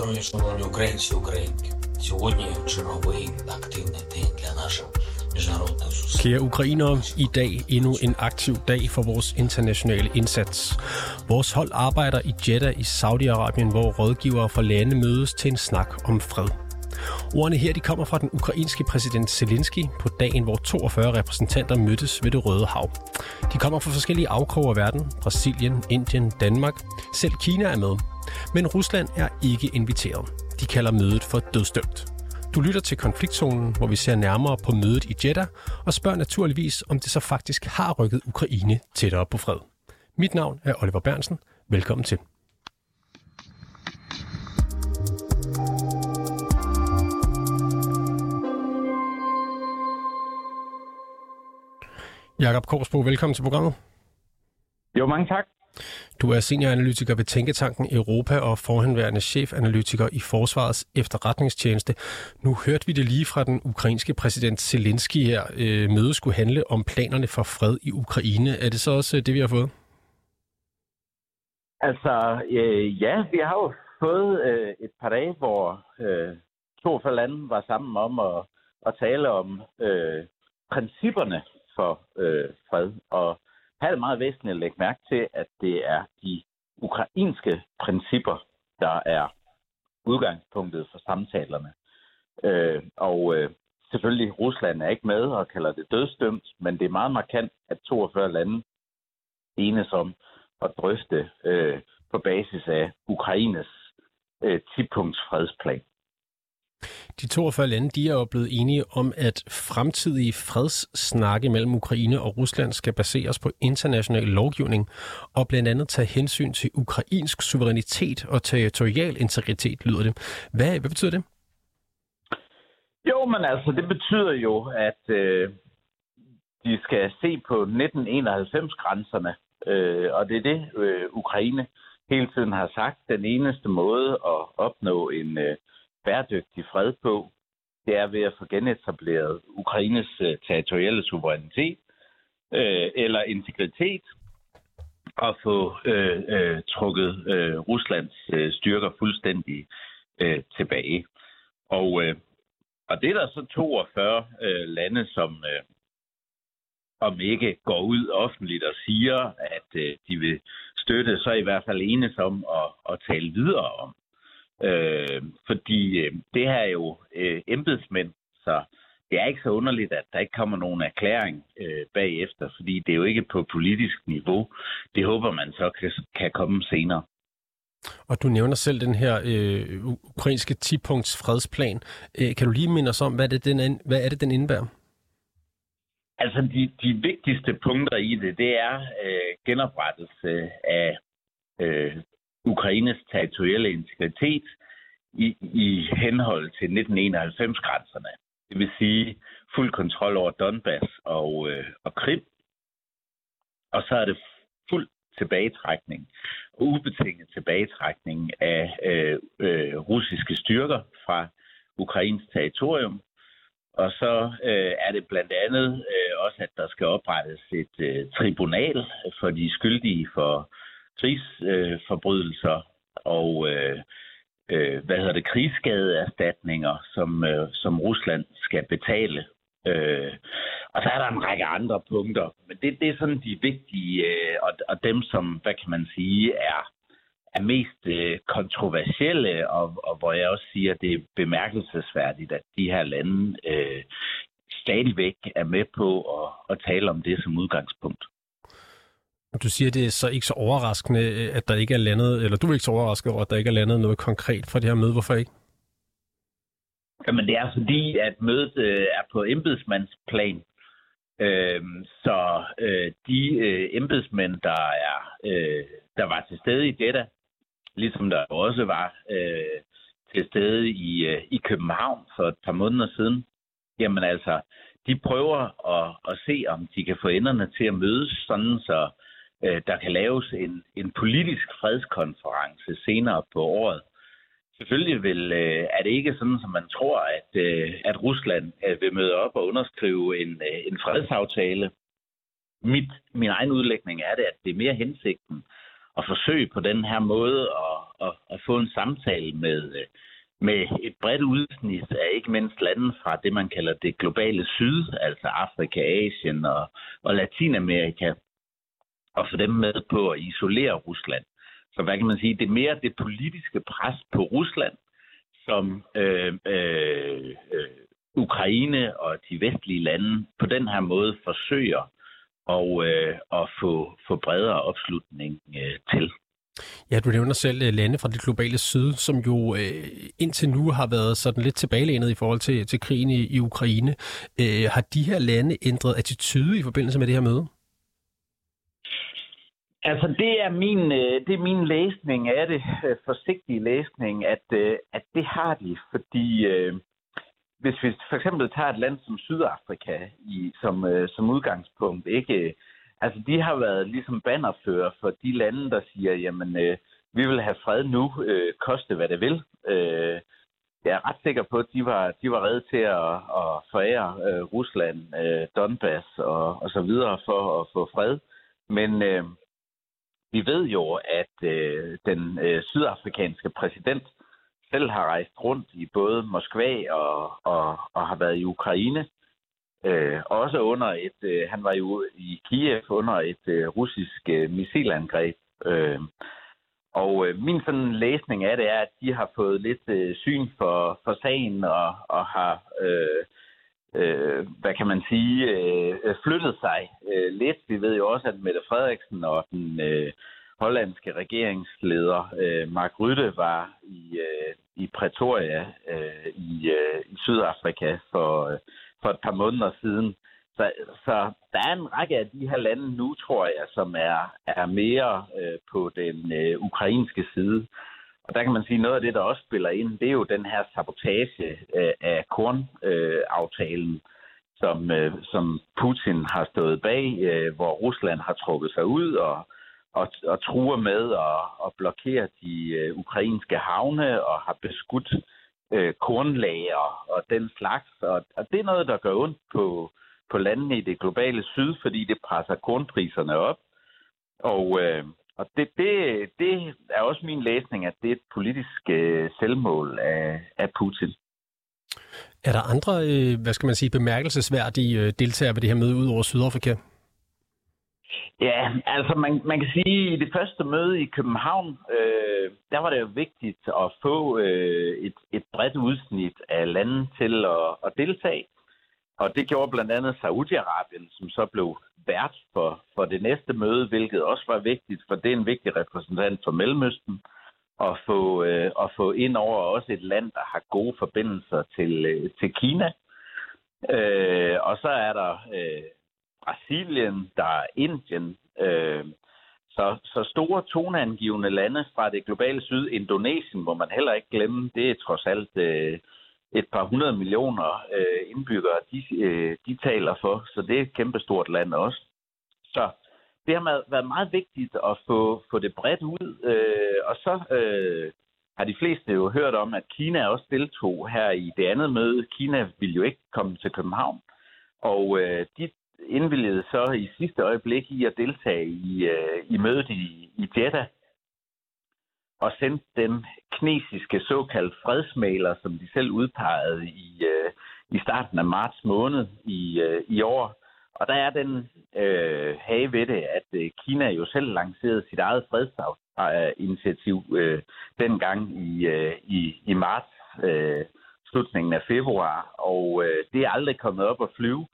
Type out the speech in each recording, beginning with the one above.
Здоров'я, шановні українці, українки. Сьогодні черговий активний день для наших міжнародних зусиль. Kære ukrainere, i dag endnu en aktiv dag for vores internationale indsats. Vores hold arbejder i Jeddah i Saudi-Arabien, hvor rådgivere fra lande mødes til en snak om fred. Ordene her de kommer fra den ukrainske præsident Zelensky på dagen, hvor 42 repræsentanter mødtes ved det Røde Hav. De kommer fra forskellige afkroge af verden, Brasilien, Indien, Danmark. Selv Kina er med. Men Rusland er ikke inviteret. De kalder mødet for dødsdømt. Du lytter til konfliktzonen, hvor vi ser nærmere på mødet i Jeddah og spørger naturligvis, om det så faktisk har rykket Ukraine tættere på fred. Mit navn er Oliver Bernsen. Velkommen til. Jakob Korsbo, velkommen til programmet. Jo, mange tak. Du er senioranalytiker ved Tænketanken Europa og forhenværende chefanalytiker i Forsvarets efterretningstjeneste. Nu hørte vi det lige fra den ukrainske præsident Zelensky her. Øh, mødet skulle handle om planerne for fred i Ukraine. Er det så også det, vi har fået? Altså, øh, ja, vi har jo fået øh, et par dage, hvor øh, 42 lande var sammen om at, at tale om øh, principperne for øh, fred. Og her er det meget væsentligt at lægge mærke til, at det er de ukrainske principper, der er udgangspunktet for samtalerne. Øh, og øh, selvfølgelig, Rusland er ikke med og kalder det dødsdømt, men det er meget markant, at 42 lande enes om at drøfte øh, på basis af Ukraines øh, 10-punkts fredsplan. De 42 lande de er jo blevet enige om, at fremtidige fredssnakke mellem Ukraine og Rusland skal baseres på international lovgivning og blandt andet tage hensyn til ukrainsk suverænitet og territorial integritet, lyder det. Hvad, hvad betyder det? Jo, men altså, det betyder jo, at øh, de skal se på 1991-grænserne, øh, og det er det, øh, Ukraine hele tiden har sagt. Den eneste måde at opnå en øh, bæredygtig fred på, det er ved at få genetableret Ukraines øh, territorielle suverænitet øh, eller integritet og få øh, øh, trukket øh, Ruslands øh, styrker fuldstændig øh, tilbage. Og, øh, og det er der så 42 øh, lande, som øh, om ikke går ud offentligt og siger, at øh, de vil støtte, så i hvert fald enes om at, at tale videre om. Øh, fordi øh, det her er jo øh, embedsmænd, så det er ikke så underligt, at der ikke kommer nogen erklæring øh, bagefter, fordi det er jo ikke på politisk niveau. Det håber man så kan, kan komme senere. Og du nævner selv den her øh, ukrainske 10-punkts fredsplan. Øh, kan du lige minde os om, hvad, det, den, hvad er det, den indebærer? Altså, de, de vigtigste punkter i det, det er øh, genoprettelse af øh, Ukraines territorielle integritet i, i henhold til 1991-grænserne. Det vil sige fuld kontrol over Donbass og, øh, og Krim. Og så er det fuld tilbagetrækning, ubetinget tilbagetrækning af øh, øh, russiske styrker fra Ukrains territorium. Og så øh, er det blandt andet øh, også, at der skal oprettes et øh, tribunal for de skyldige for krigsforbrydelser og øh, øh, hvad hedder det, krigsskadeerstatninger, som, øh, som Rusland skal betale. Øh, og så er der en række andre punkter, men det, det er sådan de vigtige, øh, og, og dem som, hvad kan man sige, er, er mest øh, kontroversielle, og, og hvor jeg også siger, at det er bemærkelsesværdigt, at de her lande øh, stadigvæk er med på at, at tale om det som udgangspunkt. Du siger, det er så ikke så overraskende, øh, at der ikke er landet, eller du er ikke så overrasket over, at der ikke er landet noget konkret fra det her møde. Hvorfor ikke? Jamen, det er fordi, at mødet øh, er på embedsmandsplan. Øh, så øh, de øh, embedsmænd, der, er, øh, der var til stede i dette, ligesom der også var øh, til stede i, øh, i København for et par måneder siden, jamen altså, de prøver at, at se, om de kan få enderne til at mødes, sådan så øh, der kan laves en, en politisk fredskonference senere på året. Selvfølgelig vil, øh, er det ikke sådan, som man tror, at, øh, at Rusland øh, vil møde op og underskrive en, øh, en fredsaftale. Mit, min egen udlægning er det, at det er mere hensigten at forsøge på den her måde at, at, at få en samtale med, øh, med et bredt udsnit af ikke mindst lande fra det, man kalder det globale syd, altså Afrika, Asien og, og Latinamerika, og få dem med på at isolere Rusland. Så hvad kan man sige? Det er mere det politiske pres på Rusland, som øh, øh, øh, Ukraine og de vestlige lande på den her måde forsøger og, øh, at få, få bredere opslutning øh, til. Ja, du nævner selv øh, lande fra det globale syd, som jo øh, indtil nu har været sådan lidt tilbagelænet i forhold til, til krigen i, i Ukraine. Øh, har de her lande ændret attitude i forbindelse med det her møde? Altså, det er min, øh, det er min læsning af det, øh, forsigtige læsning, at, øh, at det har de, fordi hvis vi for eksempel tager et land som Sydafrika i, som, som udgangspunkt, ikke Altså, de har været ligesom bannerfører for de lande, der siger, jamen, øh, vi vil have fred nu, øh, koste hvad det vil. Øh, jeg er ret sikker på, at de var, de var redde til at, at forære øh, Rusland, øh, Donbass og, og så videre for at få fred. Men øh, vi ved jo, at øh, den øh, sydafrikanske præsident selv har rejst rundt i både Moskva og, og, og har været i Ukraine Øh, også under et, øh, han var jo i Kiev under et øh, russisk øh, missilangreb. Øh, og øh, min sådan læsning af det er, at de har fået lidt øh, syn for, for sagen og, og har, øh, øh, hvad kan man sige, øh, flyttet sig øh, lidt. Vi ved jo også, at Mette Frederiksen og den øh, hollandske regeringsleder øh, Mark Rutte var i, øh, i Pretoria øh, i, øh, i Sydafrika for... Øh, for et par måneder siden. Så, så der er en række af de her lande nu, tror jeg, som er, er mere øh, på den øh, ukrainske side. Og der kan man sige, noget af det, der også spiller ind, det er jo den her sabotage øh, af kornaftalen, øh, som, øh, som Putin har stået bag, øh, hvor Rusland har trukket sig ud og, og, og truer med at, at blokere de øh, ukrainske havne og har beskudt øh, kornlager og den slags. Og, og det er noget, der gør ondt på, på landene i det globale syd, fordi det presser kornpriserne op. Og, øh, og det, det, det er også min læsning, at det er et politisk øh, selvmål af, af Putin. Er der andre, øh, hvad skal man sige, bemærkelsesværdige øh, deltagere ved det her møde ud over Sydafrika? Ja, altså man, man kan sige, at i det første møde i København, øh, der var det jo vigtigt at få øh, et, et bredt udsnit af lande til at, at deltage. Og det gjorde blandt andet Saudi-Arabien, som så blev vært for, for det næste møde, hvilket også var vigtigt, for det er en vigtig repræsentant for Mellemøsten at få, øh, at få ind over også et land, der har gode forbindelser til, øh, til Kina. Øh, og så er der øh, Brasilien, der er Indien. Øh, så, så store toneangivende lande fra det globale syd, Indonesien, må man heller ikke glemme, det er trods alt øh, et par hundrede millioner øh, indbyggere, de, øh, de taler for, så det er et kæmpestort land også. Så det har været meget vigtigt at få, få det bredt ud, øh, og så øh, har de fleste jo hørt om, at Kina også deltog her i det andet møde. Kina ville jo ikke komme til København, og øh, de indvilligede så i sidste øjeblik i at deltage i, øh, i mødet i, i Jeddah og sendte den kinesiske såkaldte fredsmaler, som de selv udpegede i, øh, i starten af marts måned i, øh, i år. Og der er den øh, have ved det, at øh, Kina jo selv lancerede sit eget fredsinitiativ øh, dengang i, øh, i, i marts, øh, slutningen af februar, og øh, det er aldrig kommet op at flyve.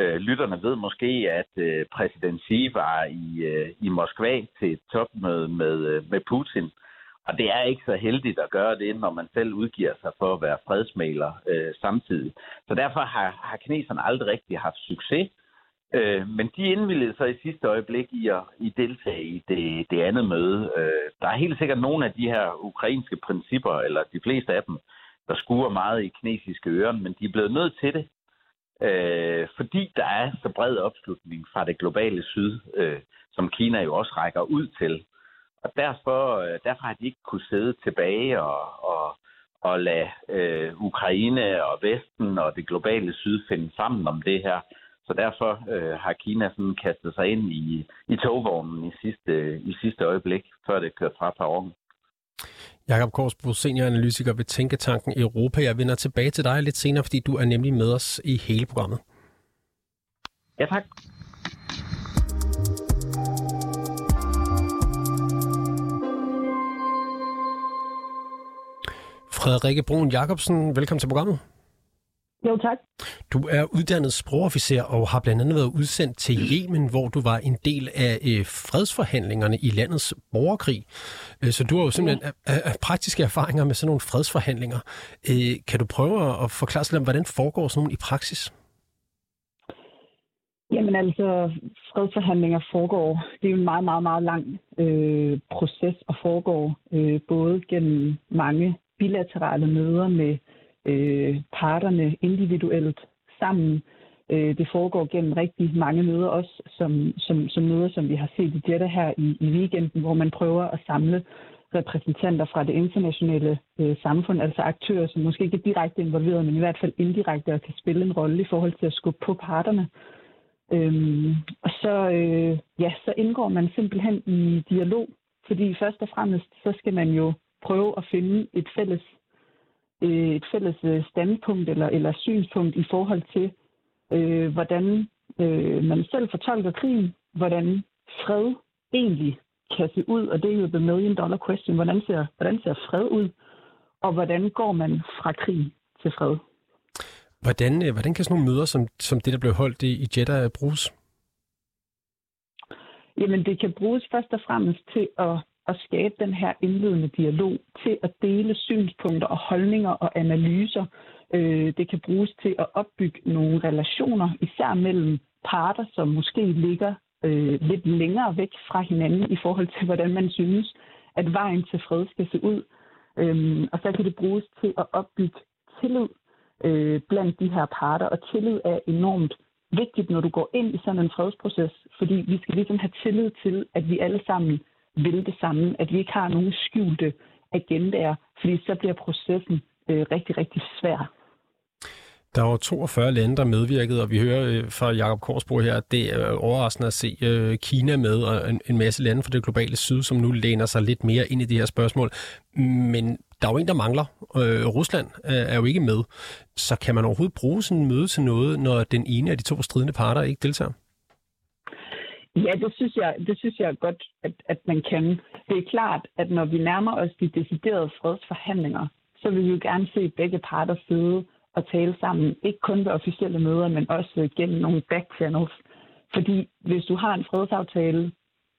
Øh, lytterne ved måske, at øh, præsident Xi var i, øh, i Moskva til et topmøde med, øh, med Putin. Og det er ikke så heldigt at gøre det, når man selv udgiver sig for at være fredsmaler øh, samtidig. Så derfor har, har kineserne aldrig rigtig haft succes. Øh, men de indvillede sig i sidste øjeblik i at i deltage i det, det andet møde. Øh, der er helt sikkert nogle af de her ukrainske principper, eller de fleste af dem, der skuer meget i kinesiske ører, men de er blevet nødt til det, øh, fordi der er så bred opslutning fra det globale syd, øh, som Kina jo også rækker ud til. Og derfor, øh, derfor har de ikke kunne sidde tilbage og, og, og lade øh, Ukraine og Vesten og det globale syd finde sammen om det her. Så derfor øh, har Kina sådan kastet sig ind i, i togvognen i sidste, i sidste øjeblik, før det kørte fra perronen. Jakob Korsbro, senioranalytiker ved Tænketanken Europa. Jeg vender tilbage til dig lidt senere, fordi du er nemlig med os i hele programmet. Ja, tak. Frederikke Brun Jacobsen, velkommen til programmet. Jo, tak. Du er uddannet sprogofficer og har blandt andet været udsendt til Yemen, hvor du var en del af øh, fredsforhandlingerne i landets borgerkrig. Øh, så du har jo simpelthen ja. øh, praktiske erfaringer med sådan nogle fredsforhandlinger. Øh, kan du prøve at forklare lidt om, hvordan foregår sådan nogle i praksis? Jamen altså, fredsforhandlinger foregår, det er jo en meget, meget, meget lang øh, proces og foregår øh, både gennem mange bilaterale møder med øh, parterne individuelt sammen. Øh, det foregår gennem rigtig mange møder også, som, som, som møder, som vi har set i Jeddah her i, i weekenden, hvor man prøver at samle repræsentanter fra det internationale øh, samfund, altså aktører, som måske ikke er direkte involveret, men i hvert fald indirekte og kan spille en rolle i forhold til at skubbe på parterne. Øhm, og så, øh, ja, så indgår man simpelthen i dialog, fordi først og fremmest, så skal man jo prøve at finde et fælles øh, et fælles øh, standpunkt eller, eller synspunkt i forhold til, øh, hvordan øh, man selv fortolker krigen, hvordan fred egentlig kan se ud, og det er jo the million dollar question, hvordan ser, hvordan ser fred ud, og hvordan går man fra krig til fred? Hvordan, øh, hvordan kan sådan nogle møder, som, som det, der blev holdt i, i Jeddah, bruges? Jamen, det kan bruges først og fremmest til at at skabe den her indledende dialog, til at dele synspunkter og holdninger og analyser. Øh, det kan bruges til at opbygge nogle relationer, især mellem parter, som måske ligger øh, lidt længere væk fra hinanden i forhold til, hvordan man synes, at vejen til fred skal se ud. Øhm, og så kan det bruges til at opbygge tillid øh, blandt de her parter, og tillid er enormt vigtigt, når du går ind i sådan en fredsproces, fordi vi skal ligesom have tillid til, at vi alle sammen vil det samme, at vi ikke har nogen skjulte agendaer, fordi så bliver processen øh, rigtig, rigtig svær. Der var 42 lande, der medvirkede, og vi hører øh, fra Jakob Korsbro her, at det er overraskende at se øh, Kina med, og en, masse lande fra det globale syd, som nu læner sig lidt mere ind i det her spørgsmål. Men der er jo en, der mangler. Øh, Rusland øh, er jo ikke med. Så kan man overhovedet bruge sådan en møde til noget, når den ene af de to stridende parter ikke deltager? Ja, det synes jeg, det synes jeg godt, at, at man kan. Det er klart, at når vi nærmer os de deciderede fredsforhandlinger, så vil vi jo gerne se begge parter sidde og tale sammen. Ikke kun ved officielle møder, men også gennem nogle backchannels. Fordi hvis du har en fredsaftale,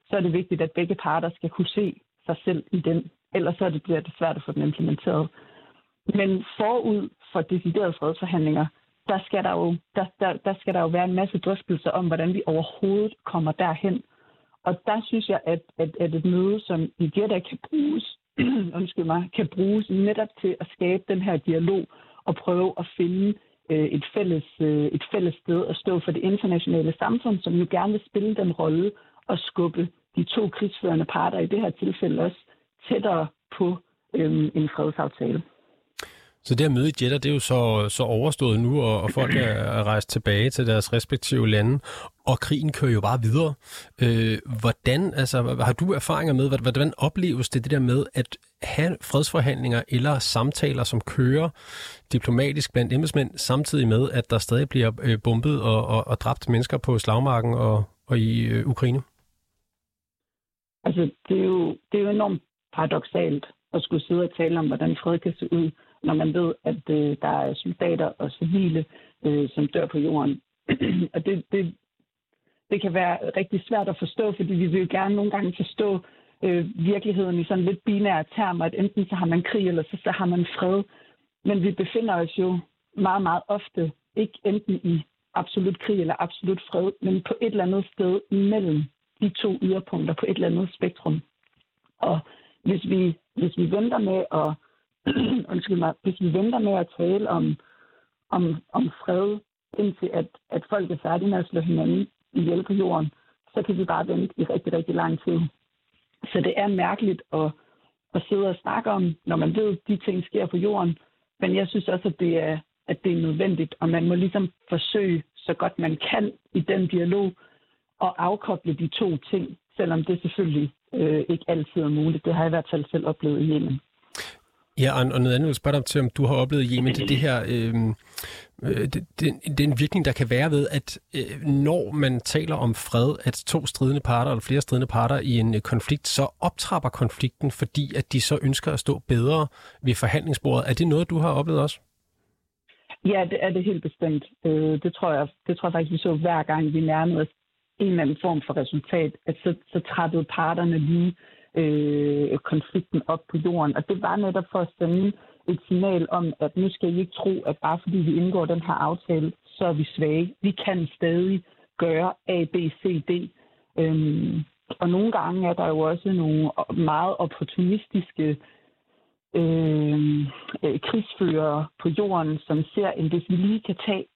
så er det vigtigt, at begge parter skal kunne se sig selv i den. Ellers så det bliver det svært at få den implementeret. Men forud for deciderede fredsforhandlinger, der skal der, jo, der, der, der skal der jo være en masse drøftelser om, hvordan vi overhovedet kommer derhen. Og der synes jeg, at, at, at et møde som i Gerda kan bruges, undskyld mig, kan bruges netop til at skabe den her dialog og prøve at finde øh, et, fælles, øh, et fælles sted at stå for det internationale samfund, som jo gerne vil spille den rolle og skubbe de to krigsførende parter, i det her tilfælde også, tættere på øh, en fredsaftale. Så det at møde i Jeddah, det er jo så, så overstået nu, og, og folk er rejst tilbage til deres respektive lande, og krigen kører jo bare videre. Øh, hvordan, altså, har du erfaringer med, hvordan opleves det, det der med at have fredsforhandlinger eller samtaler, som kører diplomatisk blandt embedsmænd, samtidig med, at der stadig bliver øh, bombet og, og, og dræbt mennesker på slagmarken og, og i øh, Ukraine? Altså, det er, jo, det er jo enormt paradoxalt at skulle sidde og tale om, hvordan fred kan se ud, når man ved, at øh, der er soldater og civile, øh, som dør på jorden. og det, det, det kan være rigtig svært at forstå, fordi vi vil jo gerne nogle gange forstå øh, virkeligheden i sådan lidt binære termer, at enten så har man krig, eller så, så har man fred. Men vi befinder os jo meget, meget ofte ikke enten i absolut krig eller absolut fred, men på et eller andet sted mellem de to yderpunkter på et eller andet spektrum. Og hvis vi, hvis vi venter med at undskyld mig, hvis vi venter med at tale om, om, om fred, indtil at, at folk er færdige med at slå hinanden ihjel på jorden, så kan vi bare vente i rigtig, rigtig lang tid. Så det er mærkeligt at, at sidde og snakke om, når man ved, at de ting sker på jorden. Men jeg synes også, at det er, at det er nødvendigt, og man må ligesom forsøge så godt man kan i den dialog at afkoble de to ting, selvom det selvfølgelig øh, ikke altid er muligt. Det har jeg i hvert fald selv oplevet i Yemen. Ja, og noget andet, jeg vil spørge dig til, om du har oplevet i Yemen, det, det her, øhm, øh, Den, det, det, den virkning, der kan være ved, at øh, når man taler om fred, at to stridende parter eller flere stridende parter i en øh, konflikt, så optrapper konflikten, fordi at de så ønsker at stå bedre ved forhandlingsbordet. Er det noget, du har oplevet også? Ja, det er det helt bestemt. Øh, det, tror jeg, det tror jeg faktisk, vi så hver gang, vi nærmede os en eller anden form for resultat, at så, så trappede parterne lige øh, konflikten op på jorden. Og det var netop for at sende et signal om, at nu skal I ikke tro, at bare fordi vi indgår den her aftale, så er vi svage. Vi kan stadig gøre A, B, C, D. Øhm, og nogle gange er der jo også nogle meget opportunistiske øhm, øh, krigsfører på jorden, som ser, at hvis vi lige kan tage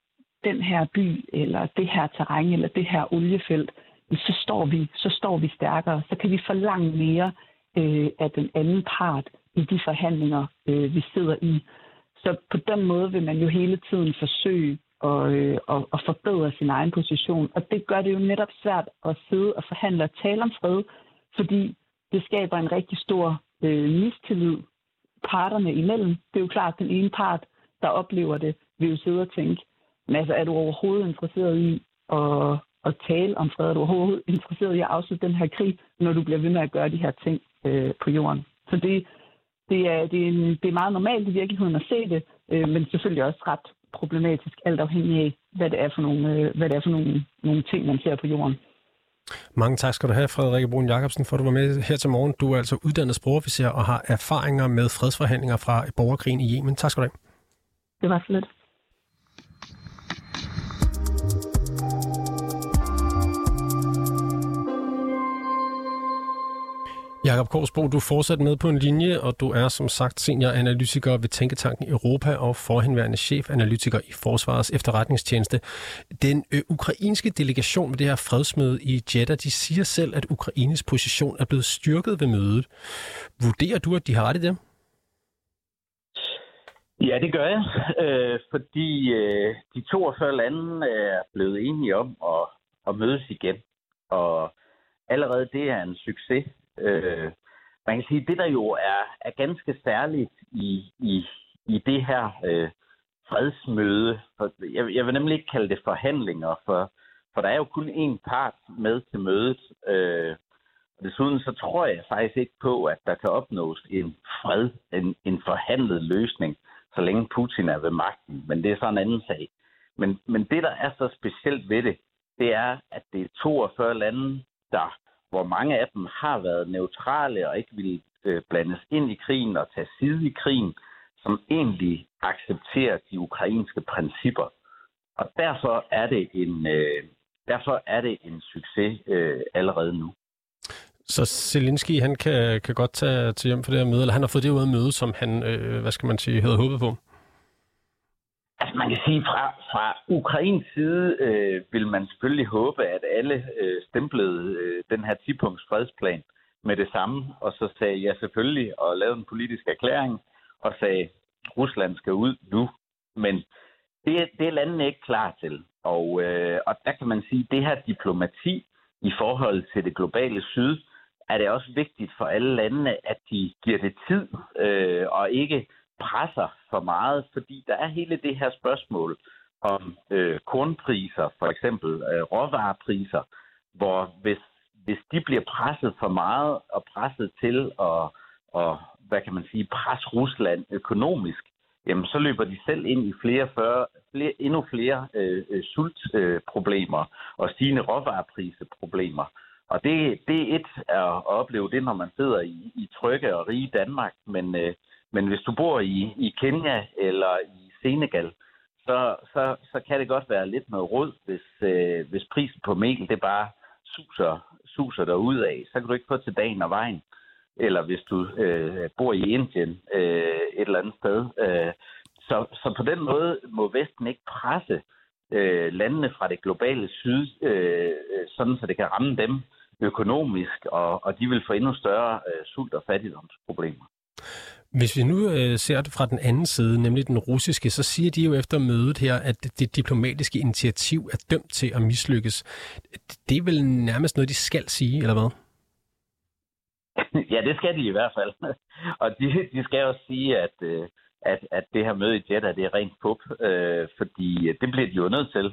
den her by, eller det her terræn, eller det her oliefelt, så står vi, så står vi stærkere. Så kan vi forlange mere øh, af den anden part i de forhandlinger, øh, vi sidder i. Så på den måde vil man jo hele tiden forsøge at, øh, at, at forbedre sin egen position. Og det gør det jo netop svært at sidde og forhandle og tale om fred, fordi det skaber en rigtig stor øh, mistillid parterne imellem. Det er jo klart, at den ene part, der oplever det, vil jo sidde og tænke, men altså, er du overhovedet interesseret i at, at tale om fred? Er du overhovedet interesseret i at afslutte den her krig, når du bliver ved med at gøre de her ting øh, på jorden? Så det, det, er, det, er en, det er meget normalt i virkeligheden at se det, øh, men selvfølgelig også ret problematisk, alt afhængig af, hvad det er for nogle, øh, hvad det er for nogle, nogle ting, man ser på jorden. Mange tak skal du have, Frederikke Brun Jacobsen, for at du var med her til morgen. Du er altså uddannet sprogofficer og har erfaringer med fredsforhandlinger fra borgerkrigen i Yemen. Tak skal du have. Det var så lidt. Jakob Korsbro, du fortsætter med på en linje, og du er som sagt senioranalytiker ved Tænketanken Europa og forhenværende chefanalytiker i Forsvarets efterretningstjeneste. Den ø, ukrainske delegation ved det her fredsmøde i Jeddah, de siger selv, at Ukraines position er blevet styrket ved mødet. Vurderer du, at de har det der? Ja, det gør jeg, øh, fordi øh, de 42 lande er blevet enige om at, at mødes igen. Og allerede det er en succes. Øh, man kan sige, det der jo er, er ganske særligt i, i, i det her øh, fredsmøde, for jeg, jeg vil nemlig ikke kalde det forhandlinger, for, for der er jo kun én part med til mødet. Øh, og desuden så tror jeg faktisk ikke på, at der kan opnås en fred, en, en forhandlet løsning, så længe Putin er ved magten. Men det er så en anden sag. Men, men det, der er så specielt ved det, det er, at det er 42 lande, der hvor mange af dem har været neutrale og ikke ville øh, blandes ind i krigen og tage side i krigen, som egentlig accepterer de ukrainske principper. Og derfor er det en, øh, derfor er det en succes øh, allerede nu. Så Zelensky, han kan, kan godt tage til hjem for det her møde, eller han har fået det ud af møde, som han, øh, hvad skal man sige, havde håbet på? Altså man kan sige, fra, fra Ukrains side øh, vil man selvfølgelig håbe, at alle øh, stemplede øh, den her 10-punkts fredsplan med det samme, og så sagde jeg selvfølgelig og lavede en politisk erklæring og sagde, Rusland skal ud nu. Men det, det er landene ikke klar til. Og, øh, og der kan man sige, at det her diplomati i forhold til det globale syd, er det også vigtigt for alle landene, at de giver det tid øh, og ikke presser for meget, fordi der er hele det her spørgsmål om øh, kornpriser, for eksempel øh, råvarepriser, hvor hvis, hvis de bliver presset for meget og presset til at, og, hvad kan man sige, presse Rusland økonomisk, jamen så løber de selv ind i flere, 40, flere endnu flere øh, øh, sultproblemer øh, og stigende råvarepriseproblemer. Og det, det er et at opleve det, når man sidder i, i trygge og rige Danmark, men øh, men hvis du bor i, i Kenya eller i Senegal, så, så, så kan det godt være lidt noget råd, hvis, øh, hvis prisen på mel det bare suser, suser der ud af. Så kan du ikke få til dagen og vejen. Eller hvis du øh, bor i Indien øh, et eller andet sted. Øh, så, så på den måde må Vesten ikke presse øh, landene fra det globale syd, øh, sådan så det kan ramme dem økonomisk, og, og de vil få endnu større øh, sult- og fattigdomsproblemer. Hvis vi nu øh, ser det fra den anden side, nemlig den russiske, så siger de jo efter mødet her, at det diplomatiske initiativ er dømt til at mislykkes. Det er vel nærmest noget, de skal sige, eller hvad? Ja, det skal de i hvert fald. Og de, de skal også sige, at, øh, at, at det her møde i Jeddah, det er rent pup, øh, fordi det bliver de jo nødt til.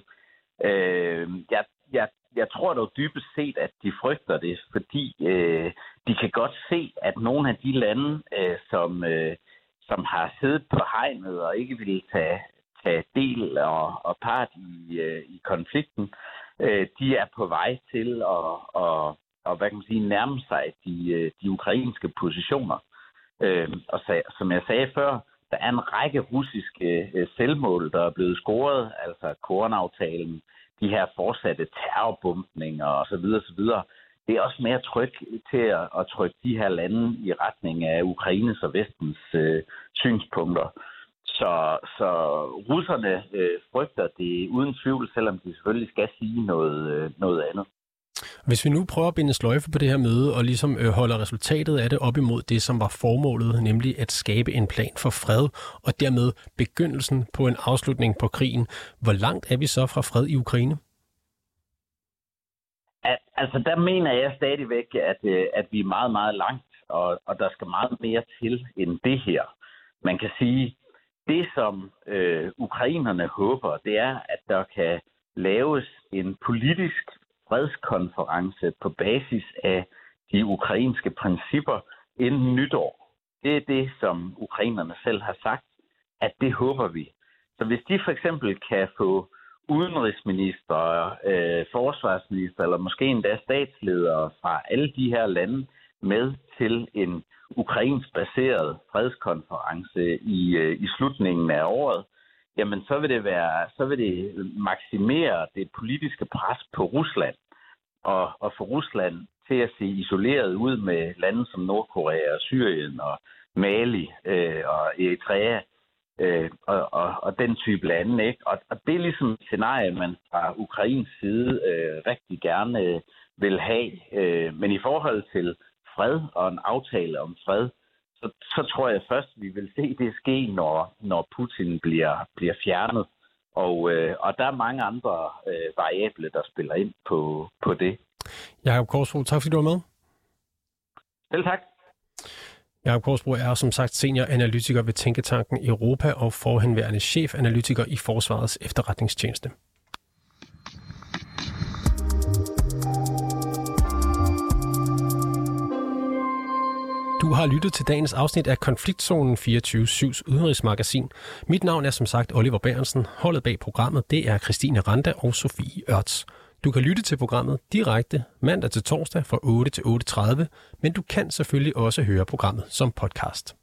Øh, jeg, jeg, jeg tror dog dybest set, at de frygter det, fordi øh, de kan godt se, at nogle af de lande, øh, som, øh, som har siddet på hegnet og ikke vil tage, tage del og, og part i, øh, i konflikten, øh, de er på vej til at, at, at hvad kan man sige, nærme sig de, øh, de ukrainske positioner. Øh, og så, som jeg sagde før, der er en række russiske øh, selvmål, der er blevet scoret, altså kornaftalen, de her fortsatte terrorbombninger og så videre, så videre. Det er også mere tryk til at, at trykke de her lande i retning af Ukraines og Vestens øh, synspunkter. Så, så russerne øh, frygter det uden tvivl, selvom de selvfølgelig skal sige noget, øh, noget andet. Hvis vi nu prøver at binde sløjfe på det her møde og ligesom øh, holder resultatet af det op imod det, som var formålet, nemlig at skabe en plan for fred og dermed begyndelsen på en afslutning på krigen. Hvor langt er vi så fra fred i Ukraine? Altså, der mener jeg stadigvæk, at, øh, at vi er meget, meget langt, og, og der skal meget mere til end det her. Man kan sige, det som øh, ukrainerne håber, det er, at der kan laves en politisk fredskonference på basis af de ukrainske principper inden nytår. Det er det, som ukrainerne selv har sagt, at det håber vi. Så hvis de for eksempel kan få udenrigsminister, øh, forsvarsminister eller måske endda statsledere fra alle de her lande med til en ukrainsk baseret fredskonference i, øh, i slutningen af året, jamen så vil det være, så vil det maksimere det politiske pres på Rusland og, og få Rusland til at se isoleret ud med lande som Nordkorea og Syrien og Mali øh, og Eritrea øh, og, og, og den type lande. Ikke? Og, og det er ligesom et scenarie, man fra Ukrains side øh, rigtig gerne øh, vil have. Øh, men i forhold til fred og en aftale om fred, så, så tror jeg først, vi vil se det ske, når, når Putin bliver, bliver fjernet. Og, øh, og der er mange andre øh, variable, der spiller ind på, på det. Jakob Korsbro, tak fordi du var med. Selv tak. Jakob Korsbro er som sagt senior analytiker ved Tænketanken Europa og forhenværende chefanalytiker i Forsvarets efterretningstjeneste. Du har lyttet til dagens afsnit af Konfliktzonen 24-7's udenrigsmagasin. Mit navn er som sagt Oliver Bærensen. Holdet bag programmet det er Christine Randa og Sofie Ørts. Du kan lytte til programmet direkte mandag til torsdag fra 8 til 8.30, men du kan selvfølgelig også høre programmet som podcast.